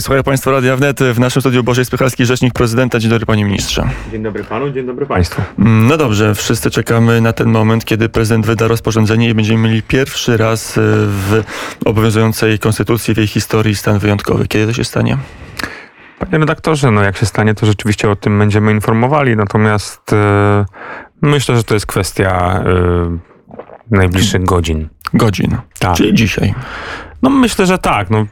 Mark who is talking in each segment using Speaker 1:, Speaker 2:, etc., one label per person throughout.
Speaker 1: Słuchają Państwo Radia Wnet. W naszym studiu Bożej Spychalski, rzecznik prezydenta. Dzień dobry Panie Ministrze.
Speaker 2: Dzień dobry Panu, dzień dobry Państwu.
Speaker 1: No dobrze, wszyscy czekamy na ten moment, kiedy prezydent wyda rozporządzenie i będziemy mieli pierwszy raz e, w obowiązującej konstytucji w jej historii stan wyjątkowy. Kiedy to się stanie?
Speaker 2: Panie redaktorze, no jak się stanie, to rzeczywiście o tym będziemy informowali, natomiast e, myślę, że to jest kwestia e, najbliższych godzin.
Speaker 1: Godzin.
Speaker 2: Tak.
Speaker 1: Czyli dzisiaj.
Speaker 2: No myślę, że tak. No,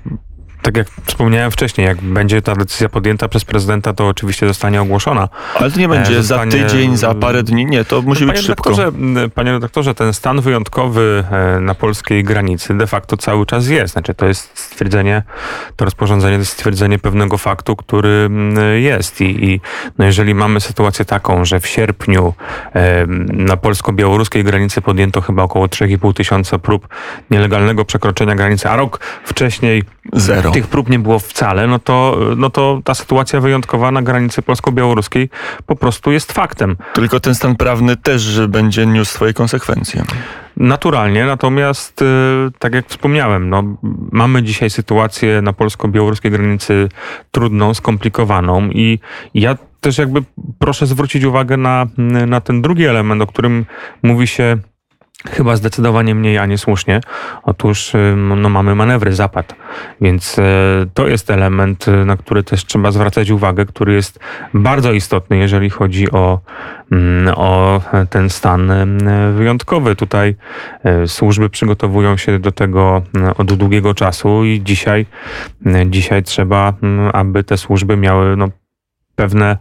Speaker 2: tak jak wspomniałem wcześniej, jak będzie ta decyzja podjęta przez prezydenta, to oczywiście zostanie ogłoszona.
Speaker 1: Ale to nie będzie
Speaker 2: E, zostanie-
Speaker 1: za tydzień, za parę dni. Nie, to musi być
Speaker 2: Panie
Speaker 1: szybko.
Speaker 2: redaktorze, panie redaktorze, ten stan wyjątkowy e, na polskiej granicy de facto cały czas jest. Znaczy, to jest stwierdzenie, to rozporządzenie to jest stwierdzenie pewnego faktu, który jest. I, i no jeżeli mamy sytuację taką, że w sierpniu e, na polsko-białoruskiej granicy podjęto chyba około 3,5 tysiąca prób nielegalnego przekroczenia granicy, a rok wcześniej
Speaker 1: Zero.
Speaker 2: Tych prób nie było wcale, no to, no to ta sytuacja wyjątkowa na granicy polsko-białoruskiej po prostu jest faktem.
Speaker 1: Tylko ten stan prawny też będzie niósł swoje konsekwencje.
Speaker 2: Naturalnie, natomiast y, tak jak wspomniałem, no, mamy dzisiaj sytuację na polsko-białoruskiej granicy trudną, skomplikowaną i ja też jakby proszę zwrócić uwagę na, na ten drugi element, o którym mówi się chyba zdecydowanie mniej, a nie słusznie. Otóż no, mamy manewry zapad, więc y, to jest element, y, na który też trzeba zwracać uwagę, który jest bardzo istotny, jeżeli chodzi o, mm, o ten stan wyjątkowy. Tutaj y, służby przygotowują się do tego y, od długiego czasu i dzisiaj, y, dzisiaj trzeba, mm, aby te służby miały no, pewne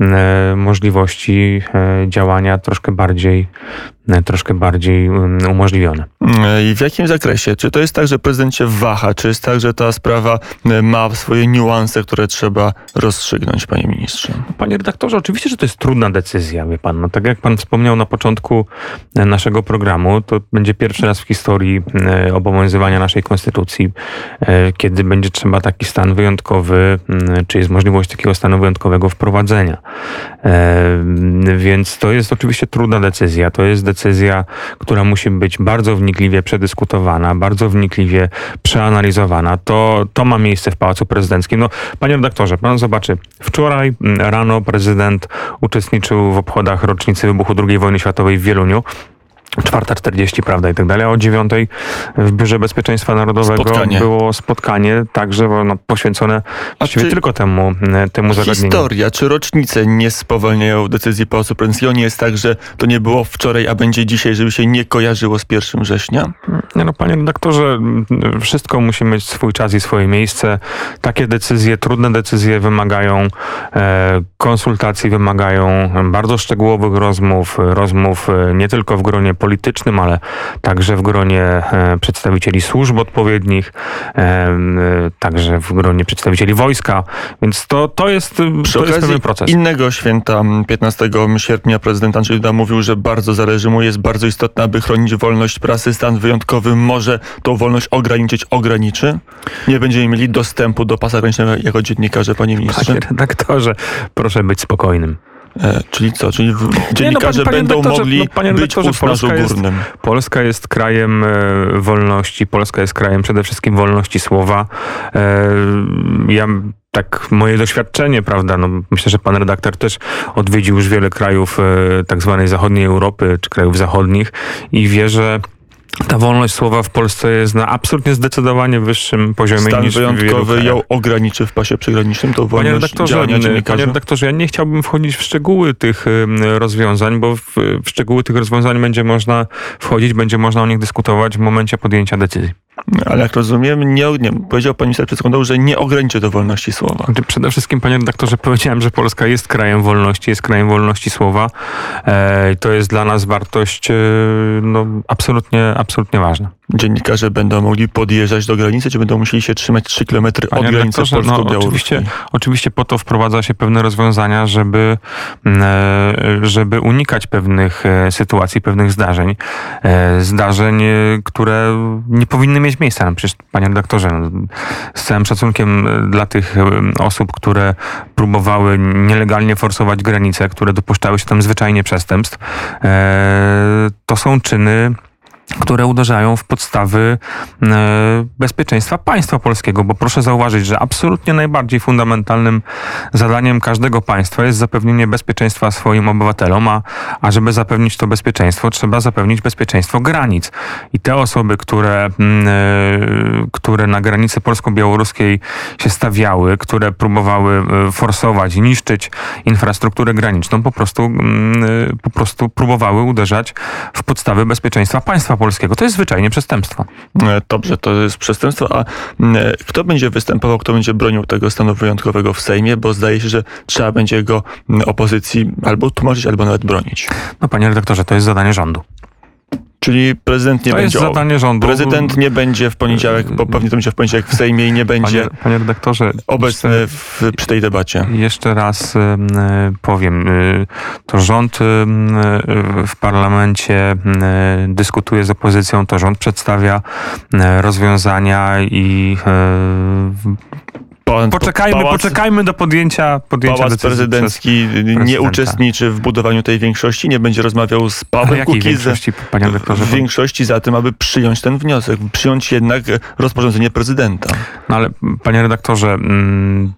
Speaker 2: e, możliwości e, działania troszkę bardziej, e, troszkę bardziej um, umożliwione.
Speaker 1: I w jakim zakresie? Czy to jest tak, że prezydent się waha? Czy jest tak, że ta sprawa e, ma swoje niuanse, które trzeba rozstrzygnąć, panie ministrze?
Speaker 2: Panie redaktorze, oczywiście, że to jest trudna decyzja, wie pan. No, tak jak pan wspomniał na początku e, naszego programu, to będzie pierwszy raz w historii e, obowiązywania naszej konstytucji, e, kiedy będzie trzeba taki stan wyjątkowy, m, czy jest możliwość takiego stanu wyjątkowego wprowadzenia. Więc to jest oczywiście trudna decyzja. To jest decyzja, która musi być bardzo wnikliwie przedyskutowana, bardzo wnikliwie przeanalizowana. To, to ma miejsce w Pałacu Prezydenckim. No, panie redaktorze, pan zobaczy, wczoraj mm, rano prezydent uczestniczył w obchodach rocznicy wybuchu II wojny światowej w Wieluniu. 4.40, prawda, i tak dalej. A o 9.00 w Biurze Bezpieczeństwa Narodowego
Speaker 1: Spotkanie.
Speaker 2: było spotkanie, także no, poświęcone właściwie tylko temu, temu zagadnieniu.
Speaker 1: Historia, czy rocznice nie spowalniają decyzji Prezydenckiego? Nie jest tak, że to nie było wczoraj, a będzie dzisiaj, żeby się nie kojarzyło z 1 września?
Speaker 2: Nie no, panie redaktorze, wszystko musi mieć swój czas i swoje miejsce. Takie decyzje, trudne decyzje wymagają e, konsultacji, wymagają bardzo szczegółowych rozmów, rozmów e, nie tylko w gronie politycznym, ale także w gronie e, przedstawicieli służb odpowiednich, e, także w gronie przedstawicieli wojska, więc to, to jest,
Speaker 1: Przy
Speaker 2: to jest
Speaker 1: okazji
Speaker 2: pewien proces.
Speaker 1: innego święta, m, 15 sierpnia, prezydent Andrzej Duda mówił, że bardzo zależy mu, jest bardzo istotne, aby chronić wolność prasy. Stan wyjątkowy może tą wolność ograniczyć, ograniczy. Nie będziemy mieli dostępu do pasa granicznego jako dziennikarze, panie ministrze.
Speaker 2: Panie redaktorze, proszę być spokojnym.
Speaker 1: E, czyli co? Czyli dziennikarze
Speaker 2: panie
Speaker 1: będą
Speaker 2: redaktorze,
Speaker 1: mogli
Speaker 2: no, panie
Speaker 1: być
Speaker 2: Polska jest-. Polska jest krajem e, wolności, Polska jest krajem przede wszystkim wolności słowa. E, ja tak moje doświadczenie, prawda, no myślę, że pan redaktor też odwiedził już wiele krajów e, tak zwanej zachodniej Europy, czy krajów zachodnich i wie, że ta wolność słowa w Polsce jest na absolutnie zdecydowanie wyższym poziomie
Speaker 1: Stan
Speaker 2: niż
Speaker 1: wyjątkowy ją ograniczy w pasie przygranicznym,
Speaker 2: Panie
Speaker 1: wolność
Speaker 2: redaktorze,
Speaker 1: działania
Speaker 2: panie
Speaker 1: dziennikarzy?
Speaker 2: redaktorze, ja nie chciałbym wchodzić w szczegóły tych rozwiązań, bo w, w szczegóły tych rozwiązań będzie można wchodzić, będzie można o nich dyskutować w momencie podjęcia decyzji.
Speaker 1: Ale jak rozumiem, nie, nie, powiedział pan minister przed sekundą, że nie ograniczy to wolności słowa.
Speaker 2: Znaczy, Przede wszystkim, panie redaktorze, powiedziałem, że Polska jest krajem wolności, jest krajem wolności słowa. E, to jest dla nas wartość e, no, absolutnie, absolutnie ważna.
Speaker 1: Dziennikarze będą mogli podjeżdżać do granicy, czy będą musieli się trzymać 3 km od granicy
Speaker 2: redaktorze, no,
Speaker 1: polsko-białoruskiej?
Speaker 2: oczywiście, oczywiście po to wprowadza się pewne rozwiązania, żeby, mm, e, żeby unikać pewnych e, sytuacji, pewnych zdarzeń. e, Zdarzeń, które nie powinny mieć miejsca. No przecież, panie redaktorze, no, z całym szacunkiem dla tych osób, które próbowały nielegalnie forsować granice, które dopuszczały się tam zwyczajnie przestępstw, to są czyny które uderzają w podstawy e, bezpieczeństwa państwa polskiego, bo proszę zauważyć, że absolutnie najbardziej fundamentalnym zadaniem każdego państwa jest zapewnienie bezpieczeństwa swoim obywatelom, a, a żeby zapewnić to bezpieczeństwo, trzeba zapewnić bezpieczeństwo granic. I te osoby, które, mm, e, które na granicy polsko-białoruskiej się stawiały, które próbowały e, forsować niszczyć infrastrukturę graniczną, po prostu, mm, po prostu próbowały uderzać w podstawy bezpieczeństwa państwa polskiego. To jest zwyczajnie przestępstwo.
Speaker 1: E, Dobrze, to jest przestępstwo. A e, kto będzie występował, kto będzie bronił tego stanu wyjątkowego w Sejmie? Bo zdaje się, że trzeba będzie go opozycji albo tłumaczyć, albo nawet bronić.
Speaker 2: No panie redaktorze, to jest zadanie rządu.
Speaker 1: Czyli prezydent nie
Speaker 2: to jest
Speaker 1: będzie. o-
Speaker 2: zadanie rządu.
Speaker 1: Prezydent nie będzie w poniedziałek, bo pewnie to będzie w poniedziałek w Sejmie i nie będzie
Speaker 2: Panie, panie redaktorze,
Speaker 1: obecny w, przy tej debacie.
Speaker 2: Jeszcze raz y, powiem, y, to rząd y, w parlamencie y, dyskutuje z opozycją, to rząd przedstawia rozwiązania i
Speaker 1: Pa-
Speaker 2: poczekajmy,
Speaker 1: pałac,
Speaker 2: poczekajmy do podjęcia, podjęcia
Speaker 1: Pałac
Speaker 2: decyzji
Speaker 1: prezydencki nie uczestniczy w budowaniu tej większości, nie będzie rozmawiał z. Pawłem Kukizem.
Speaker 2: większości, panie redaktorze?
Speaker 1: W większości za tym, aby przyjąć ten wniosek, przyjąć jednak rozporządzenie prezydenta.
Speaker 2: No ale panie redaktorze, mm,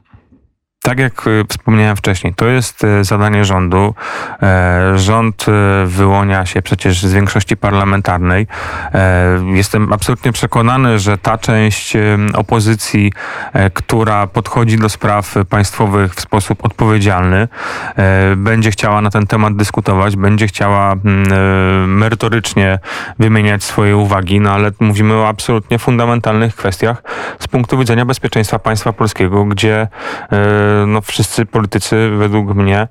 Speaker 2: tak jak y, wspomniałem wcześniej, to jest y, zadanie rządu. E, Rząd wyłania się przecież z większości parlamentarnej. E, Jestem absolutnie przekonany, że ta część opozycji, e, która podchodzi do spraw państwowych w sposób odpowiedzialny, e, będzie chciała na ten temat dyskutować, będzie chciała mm, e, merytorycznie wymieniać swoje uwagi, no ale mówimy o absolutnie fundamentalnych kwestiach z punktu widzenia bezpieczeństwa państwa polskiego, gdzie e, no, wszyscy politycy według mnie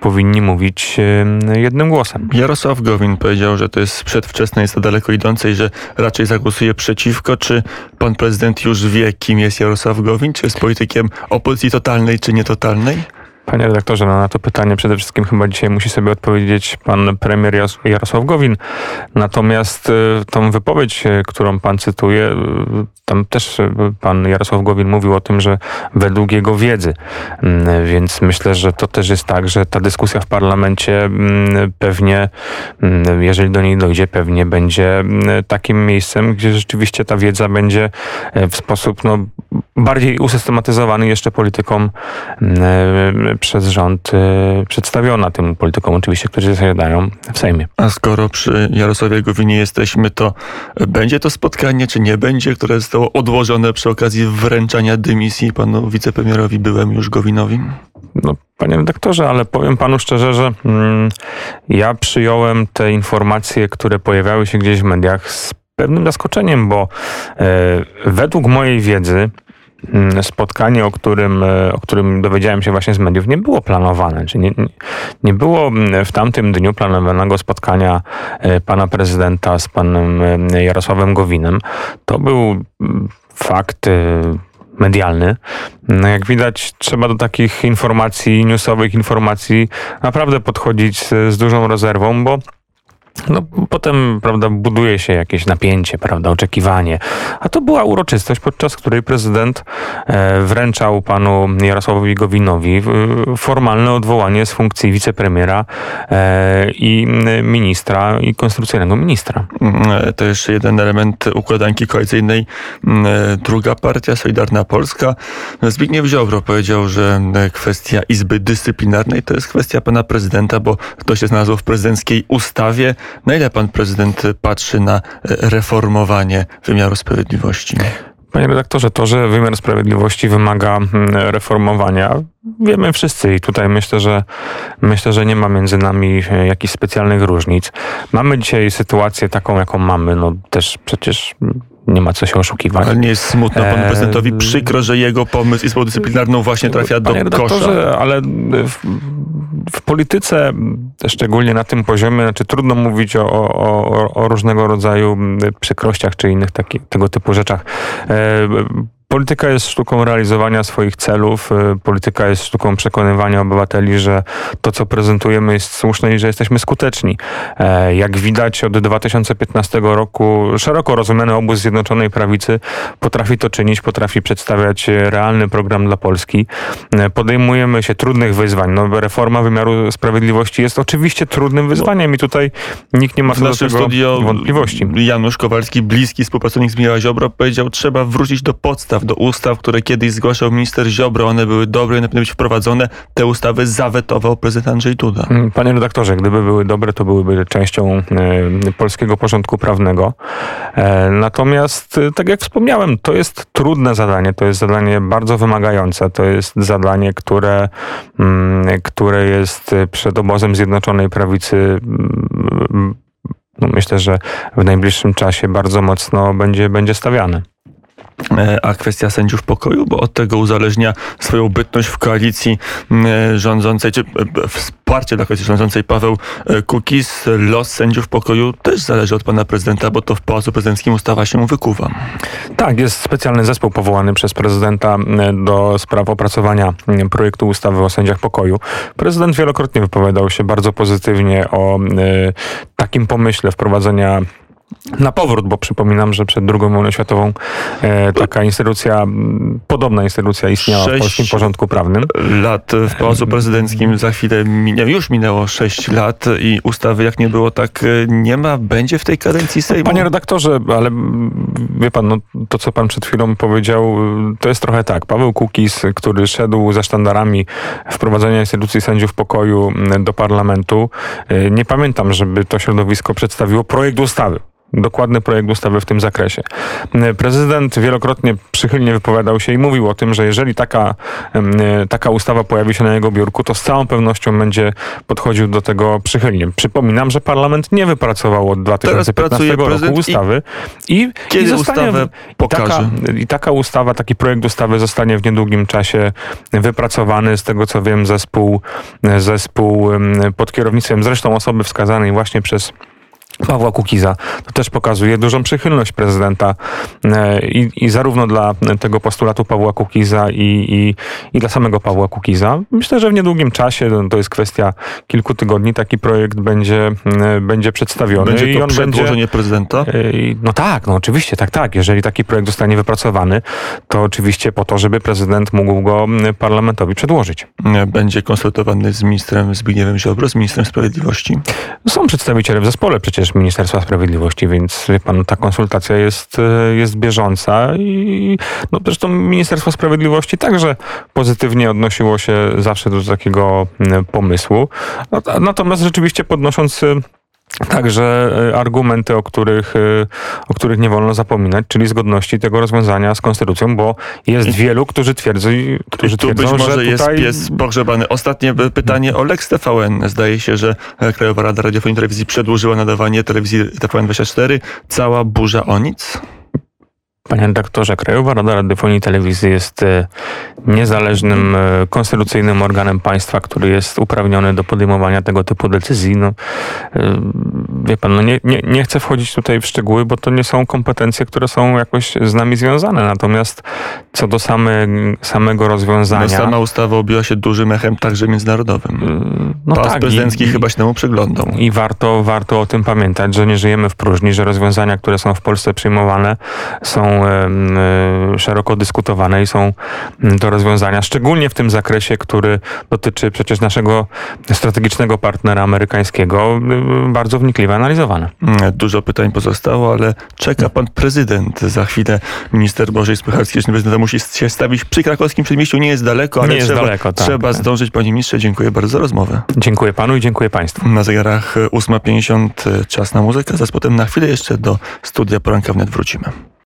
Speaker 2: powinni mówić e, jednym głosem.
Speaker 1: Jarosław Gowin powiedział, że to jest przedwczesne, jest to daleko idące i że raczej zagłosuje przeciwko. Czy pan prezydent już wie, kim jest Jarosław Gowin? Czy jest politykiem opozycji totalnej, czy nietotalnej?
Speaker 2: Panie redaktorze, no na to pytanie przede wszystkim chyba dzisiaj musi sobie odpowiedzieć pan premier Jarosław Gowin. Natomiast y, tą wypowiedź, y, którą pan cytuje, y, tam też pan Jarosław Gowin mówił o tym, że według jego wiedzy. Mm, Więc myślę, że to też jest tak, że ta dyskusja w parlamencie mm, pewnie, mm, jeżeli do niej dojdzie, pewnie będzie takim miejscem, gdzie rzeczywiście ta wiedza będzie w sposób no, bardziej usystematyzowany jeszcze politykom przez rząd e, przedstawiona tym politykom oczywiście, którzy zasiadają w Sejmie.
Speaker 1: A skoro przy Jarosławie Gowinie jesteśmy, to będzie to spotkanie, czy nie będzie, które zostało odłożone przy okazji wręczania dymisji panu wicepremierowi, byłem już Gowinowi?
Speaker 2: No, panie redaktorze, ale powiem panu szczerze, że mm, ja przyjąłem te informacje, które pojawiały się gdzieś w mediach z pewnym zaskoczeniem, bo e, według mojej wiedzy spotkanie, o którym, e, o którym dowiedziałem się właśnie z mediów, nie było planowane. Czy nie, nie- było mm, w tamtym dniu planowanego spotkania e, pana prezydenta z panem e, Jarosławem Gowinem. To był mm, fakt medialny. No jak widać, trzeba do takich informacji, newsowych informacji naprawdę podchodzić z, z dużą rezerwą, bo no, potem, prawda, buduje się jakieś napięcie, prawda, oczekiwanie. A to była uroczystość, podczas której prezydent e, wręczał panu Jarosławowi Gowinowi e, formalne odwołanie z funkcji wicepremiera e, i ministra, i konstytucyjnego ministra.
Speaker 1: Mm, To jeszcze jeden element układanki koalicyjnej. Mm, Druga partia, Solidarna Polska. Zbigniew Ziobro powiedział, że kwestia Izby Dyscyplinarnej to jest kwestia pana prezydenta, bo to się znalazło w prezydenckiej ustawie. Na ile pan prezydent patrzy na reformowanie wymiaru sprawiedliwości?
Speaker 2: Panie redaktorze, to, że wymiar sprawiedliwości wymaga mm, reformowania, wiemy wszyscy i tutaj myślę, że myślę, że nie ma między nami e, jakichś specjalnych różnic. Mamy dzisiaj sytuację taką, jaką mamy, no też przecież nie ma co się oszukiwać.
Speaker 1: Ale nie jest smutno panu
Speaker 2: Eee,
Speaker 1: prezydentowi przykro, że jego pomysł Izbą Dyscyplinarną właśnie trafia do
Speaker 2: Panie
Speaker 1: kosza?
Speaker 2: redaktorze, ale w, polityce, szczególnie na tym poziomie, znaczy trudno mówić o, o, o, różnego rodzaju przykrościach czy innych taki, tego typu rzeczach. E, polityka jest sztuką realizowania swoich celów, y, polityka jest sztuką przekonywania obywateli, że to, co prezentujemy jest słuszne i że jesteśmy skuteczni. E, Jak widać od 2015 roku szeroko rozumiany obóz Zjednoczonej Prawicy potrafi to czynić, potrafi przedstawiać realny program dla Polski. E, Podejmujemy się trudnych wyzwań. No, reforma wymiaru sprawiedliwości jest oczywiście trudnym wyzwaniem i tutaj nikt nie ma
Speaker 1: W
Speaker 2: co do tego
Speaker 1: studio
Speaker 2: wątpliwości.
Speaker 1: Janusz Kowalski, bliski współpracownik Zbigniewa Ziobro, powiedział, trzeba wrócić do podstaw, do ustaw, które kiedyś zgłaszał minister Ziobro. One były dobre, one powinny być wprowadzone. Te ustawy zawetował prezydent Andrzej Duda.
Speaker 2: Mm, Panie redaktorze, gdyby były dobre, to byłyby częścią e, polskiego porządku prawnego. E, natomiast, e, tak jak wspomniałem, to jest trudne zadanie, to jest zadanie bardzo wymagające, to jest zadanie, które, mm, które jest przed obozem Zjednoczonej Prawicy. mm, No myślę, że w najbliższym czasie bardzo mocno będzie, będzie stawiane.
Speaker 1: E, A kwestia sędziów pokoju, bo od tego uzależnia swoją bytność w koalicji rządzącej, czy e, wsparcie dla koalicji rządzącej Paweł e, Kukiz. Los sędziów pokoju też zależy od pana prezydenta, bo to w Pałacu Prezydenckim ustawa się wykuwa.
Speaker 2: Tak, jest specjalny zespół powołany przez prezydenta do spraw opracowania projektu ustawy o sędziach pokoju. Prezydent wielokrotnie wypowiadał się bardzo pozytywnie o takim pomyśle wprowadzenia na powrót, bo przypominam, że przed II wojną światową e, taka instytucja, podobna instytucja istniała w polskim porządku prawnym.
Speaker 1: Lat w Pałacu Prezydenckim za chwilę minie, już minęło 6 lat i ustawy jak nie było, tak e, nie ma. Będzie w tej kadencji Sejmu.
Speaker 2: Panie redaktorze, ale wie pan, no, to co pan przed chwilą powiedział, y, to jest trochę tak. Paweł Kukiz, który szedł za sztandarami wprowadzenia instytucji sędziów pokoju do parlamentu, y, nie pamiętam, żeby to środowisko przedstawiło projekt ustawy. Dokładny projekt ustawy w tym zakresie. Y, Prezydent wielokrotnie przychylnie wypowiadał się i mówił o tym, że jeżeli taka, y, taka ustawa pojawi się na jego biurku, to z całą pewnością będzie podchodził do tego przychylnie. Przypominam, że parlament nie wypracował od 2015
Speaker 1: pracuje
Speaker 2: roku
Speaker 1: prezydent i
Speaker 2: ustawy i,
Speaker 1: kiedy
Speaker 2: i zostanie,
Speaker 1: ustawę
Speaker 2: i
Speaker 1: pokaże?
Speaker 2: taka, I taka ustawa, taki projekt ustawy zostanie w niedługim czasie wypracowany. Z tego co wiem, zespół, zespół pod kierownictwem zresztą osoby wskazanej właśnie przez Pawła Kukiza. To też pokazuje dużą przychylność prezydenta e, i, i zarówno dla tego postulatu Pawła Kukiza i, i, i dla samego Pawła Kukiza. Myślę, że w niedługim czasie, no, to jest kwestia kilku tygodni, taki projekt będzie, e, będzie przedstawiony
Speaker 1: Będzie
Speaker 2: i
Speaker 1: to
Speaker 2: on będzie...
Speaker 1: przedłożenie prezydenta?
Speaker 2: Ej, No tak, no oczywiście, tak, tak. Jeżeli taki projekt zostanie wypracowany, to oczywiście po to, żeby prezydent mógł go parlamentowi przedłożyć.
Speaker 1: E, Będzie konsultowany z ministrem Zbigniewem Ziobro, z ministrem sprawiedliwości.
Speaker 2: Są przedstawiciele w zespole przecież Ministerstwa Sprawiedliwości, więc wie pan, ta konsultacja jest, e, jest bieżąca i no zresztą Ministerstwo Sprawiedliwości także pozytywnie odnosiło się zawsze do takiego mm, pomysłu. Natomiast rzeczywiście podnosząc e, Także e, argumenty, o których, e, o których nie wolno zapominać, czyli zgodności tego rozwiązania z konstytucją, bo jest wielu, którzy twierdzą, którzy
Speaker 1: I tu być
Speaker 2: twierdzą
Speaker 1: może
Speaker 2: że
Speaker 1: jest
Speaker 2: tutaj
Speaker 1: pies pogrzebany. Ostatnie by- pytanie o Lex TVN. Zdaje się, że e, Krajowa Rada Radiofonii i Telewizji przedłużyła nadawanie telewizji TVN24. Cała burza o nic?
Speaker 2: Panie redaktorze, Krajowa Rada Radiofonii i Telewizji jest e, niezależnym, e, konstytucyjnym organem państwa, który jest uprawniony do podejmowania tego typu decyzji. No, e, wie pan, no nie, nie, nie chcę wchodzić tutaj w szczegóły, bo to nie są kompetencje, które są jakoś z nami związane. Natomiast co do same, samego
Speaker 1: No,
Speaker 2: rozwiązania...
Speaker 1: sama ustawa obiła się dużym echem także międzynarodowym.
Speaker 2: no
Speaker 1: Pałac
Speaker 2: tak,
Speaker 1: prezydencki
Speaker 2: i-
Speaker 1: chyba się temu przyglądał.
Speaker 2: I warto, warto o tym pamiętać, że nie żyjemy w próżni, że rozwiązania, które są w Polsce przyjmowane, są e, szeroko dyskutowane i są to rozwiązania, szczególnie w tym zakresie, który dotyczy przecież naszego strategicznego partnera amerykańskiego, bardzo wnikliwie analizowane.
Speaker 1: Dużo pytań pozostało, ale czeka pan prezydent. Za chwilę minister Bożej Spychalski, że prezydenta musi się stawić przy krakowskim przedmieściu. Nie jest daleko, ale
Speaker 2: Nie jest
Speaker 1: trzeba,
Speaker 2: daleko, tak.
Speaker 1: trzeba zdążyć. Panie ministrze, dziękuję bardzo za rozmowę.
Speaker 2: Dziękuję panu i dziękuję państwu.
Speaker 1: Na zegarach e, 8.50 czas na muzykę. Za potem na chwilę jeszcze do studia Poranka Wnet wrócimy.